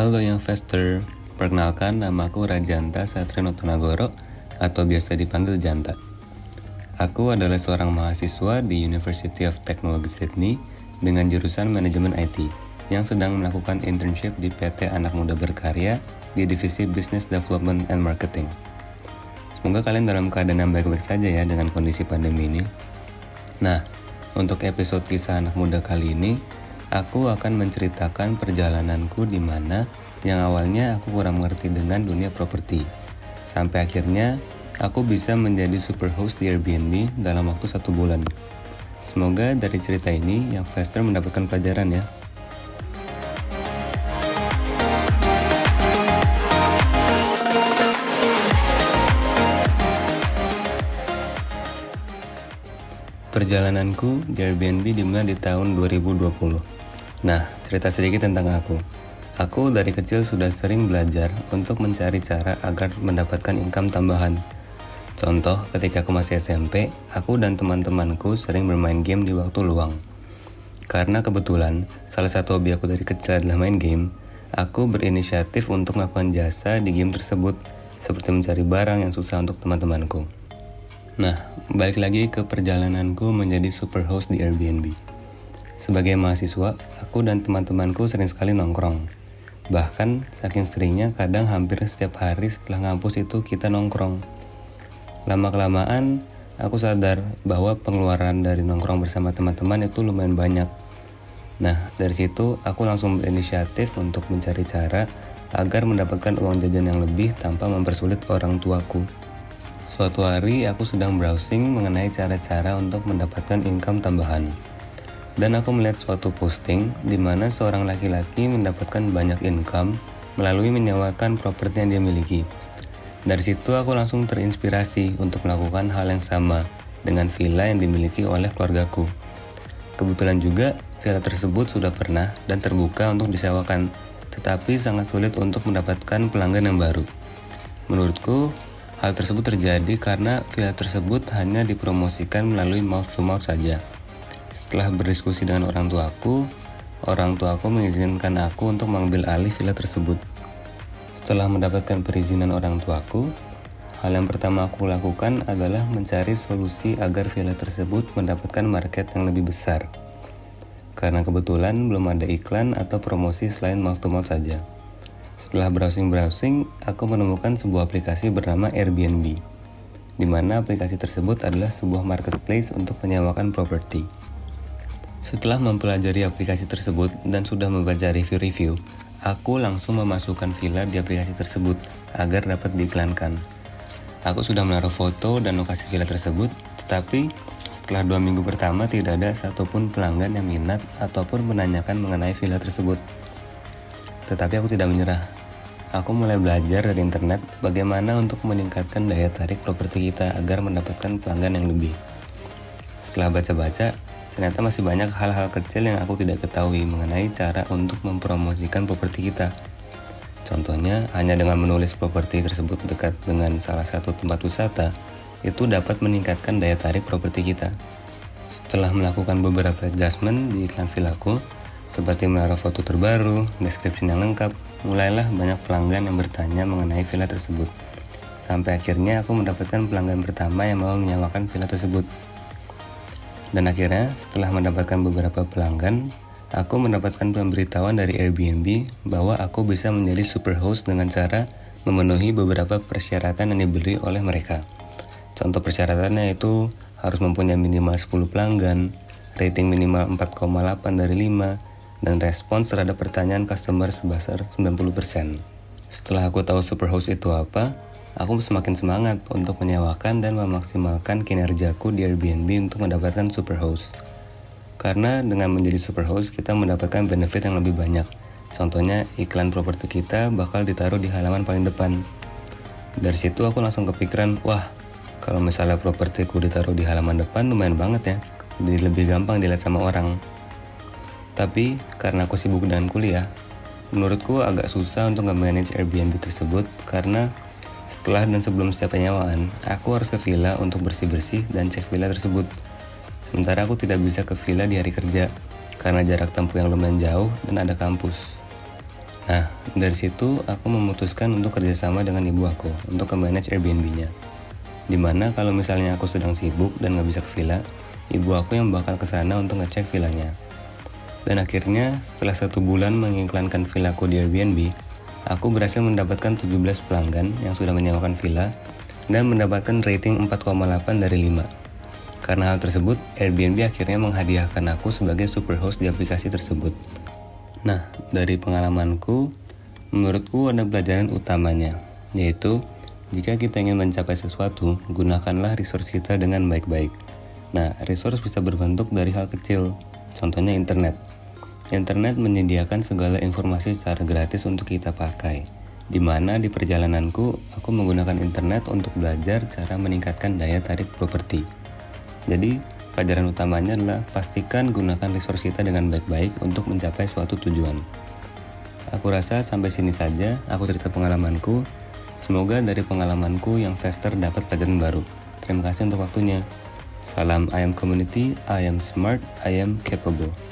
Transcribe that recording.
Halo yang Fester, perkenalkan namaku Rajanta Satrino Tonagoro atau biasa dipanggil Janta. Aku adalah seorang mahasiswa di University of Technology Sydney dengan jurusan Manajemen IT yang sedang melakukan internship di PT Anak Muda Berkarya di Divisi Business Development and Marketing. Semoga kalian dalam keadaan yang baik-baik saja ya dengan kondisi pandemi ini. Nah, untuk episode kisah anak muda kali ini, aku akan menceritakan perjalananku di mana yang awalnya aku kurang mengerti dengan dunia properti. Sampai akhirnya aku bisa menjadi super host di Airbnb dalam waktu satu bulan. Semoga dari cerita ini yang Faster mendapatkan pelajaran ya. Perjalananku di Airbnb dimulai di tahun 2020. Nah, cerita sedikit tentang aku. Aku dari kecil sudah sering belajar untuk mencari cara agar mendapatkan income tambahan. Contoh, ketika aku masih SMP, aku dan teman-temanku sering bermain game di waktu luang. Karena kebetulan, salah satu hobi aku dari kecil adalah main game, aku berinisiatif untuk melakukan jasa di game tersebut, seperti mencari barang yang susah untuk teman-temanku. Nah, balik lagi ke perjalananku menjadi super host di Airbnb. Sebagai mahasiswa, aku dan teman-temanku sering sekali nongkrong. Bahkan, saking seringnya kadang hampir setiap hari setelah ngampus itu kita nongkrong. Lama-kelamaan, aku sadar bahwa pengeluaran dari nongkrong bersama teman-teman itu lumayan banyak. Nah, dari situ aku langsung berinisiatif untuk mencari cara agar mendapatkan uang jajan yang lebih tanpa mempersulit orang tuaku. Suatu hari aku sedang browsing mengenai cara-cara untuk mendapatkan income tambahan dan aku melihat suatu posting di mana seorang laki-laki mendapatkan banyak income melalui menyewakan properti yang dia miliki. Dari situ aku langsung terinspirasi untuk melakukan hal yang sama dengan villa yang dimiliki oleh keluargaku. Kebetulan juga villa tersebut sudah pernah dan terbuka untuk disewakan, tetapi sangat sulit untuk mendapatkan pelanggan yang baru. Menurutku, hal tersebut terjadi karena villa tersebut hanya dipromosikan melalui mouth to mouth saja. Setelah berdiskusi dengan orang tuaku, orang tuaku mengizinkan aku untuk mengambil alih villa tersebut. Setelah mendapatkan perizinan orang tuaku, hal yang pertama aku lakukan adalah mencari solusi agar villa tersebut mendapatkan market yang lebih besar. Karena kebetulan belum ada iklan atau promosi selain mouth to mouth saja. Setelah browsing-browsing, aku menemukan sebuah aplikasi bernama Airbnb, di mana aplikasi tersebut adalah sebuah marketplace untuk menyewakan properti. Setelah mempelajari aplikasi tersebut dan sudah membaca review-review, aku langsung memasukkan villa di aplikasi tersebut agar dapat diiklankan. Aku sudah menaruh foto dan lokasi villa tersebut, tetapi setelah dua minggu pertama tidak ada satupun pelanggan yang minat ataupun menanyakan mengenai villa tersebut. Tetapi aku tidak menyerah. Aku mulai belajar dari internet bagaimana untuk meningkatkan daya tarik properti kita agar mendapatkan pelanggan yang lebih. Setelah baca-baca, ternyata masih banyak hal-hal kecil yang aku tidak ketahui mengenai cara untuk mempromosikan properti kita. Contohnya, hanya dengan menulis properti tersebut dekat dengan salah satu tempat wisata, itu dapat meningkatkan daya tarik properti kita. Setelah melakukan beberapa adjustment di iklan villaku, seperti menaruh foto terbaru, description yang lengkap, mulailah banyak pelanggan yang bertanya mengenai villa tersebut. Sampai akhirnya aku mendapatkan pelanggan pertama yang mau menyewakan villa tersebut. Dan akhirnya setelah mendapatkan beberapa pelanggan, aku mendapatkan pemberitahuan dari Airbnb bahwa aku bisa menjadi super host dengan cara memenuhi beberapa persyaratan yang diberi oleh mereka. Contoh persyaratannya itu harus mempunyai minimal 10 pelanggan, rating minimal 4,8 dari 5, dan respons terhadap pertanyaan customer sebesar 90%. Setelah aku tahu super host itu apa, Aku semakin semangat untuk menyewakan dan memaksimalkan kinerjaku di Airbnb untuk mendapatkan superhost. Karena dengan menjadi superhost kita mendapatkan benefit yang lebih banyak. Contohnya iklan properti kita bakal ditaruh di halaman paling depan. Dari situ aku langsung kepikiran, wah kalau misalnya propertiku ditaruh di halaman depan lumayan banget ya. Jadi lebih gampang dilihat sama orang. Tapi karena aku sibuk dengan kuliah, menurutku agak susah untuk nge-manage Airbnb tersebut karena setelah dan sebelum setiap penyewaan, aku harus ke villa untuk bersih-bersih dan cek villa tersebut. Sementara aku tidak bisa ke villa di hari kerja, karena jarak tempuh yang lumayan jauh dan ada kampus. Nah, dari situ aku memutuskan untuk kerjasama dengan ibu aku untuk ke-manage Airbnb-nya. Di mana kalau misalnya aku sedang sibuk dan nggak bisa ke villa, ibu aku yang bakal ke sana untuk ngecek villanya. Dan akhirnya, setelah satu bulan mengiklankan villaku di Airbnb, aku berhasil mendapatkan 17 pelanggan yang sudah menyewakan villa dan mendapatkan rating 4,8 dari 5. Karena hal tersebut, Airbnb akhirnya menghadiahkan aku sebagai superhost di aplikasi tersebut. Nah, dari pengalamanku, menurutku ada pelajaran utamanya, yaitu jika kita ingin mencapai sesuatu, gunakanlah resource kita dengan baik-baik. Nah, resource bisa berbentuk dari hal kecil, contohnya internet. Internet menyediakan segala informasi secara gratis untuk kita pakai, di mana di perjalananku aku menggunakan internet untuk belajar cara meningkatkan daya tarik properti. Jadi, pelajaran utamanya adalah pastikan gunakan resource kita dengan baik-baik untuk mencapai suatu tujuan. Aku rasa sampai sini saja aku cerita pengalamanku. Semoga dari pengalamanku yang faster dapat pelajaran baru. Terima kasih untuk waktunya. Salam I am community, I am smart, I am capable.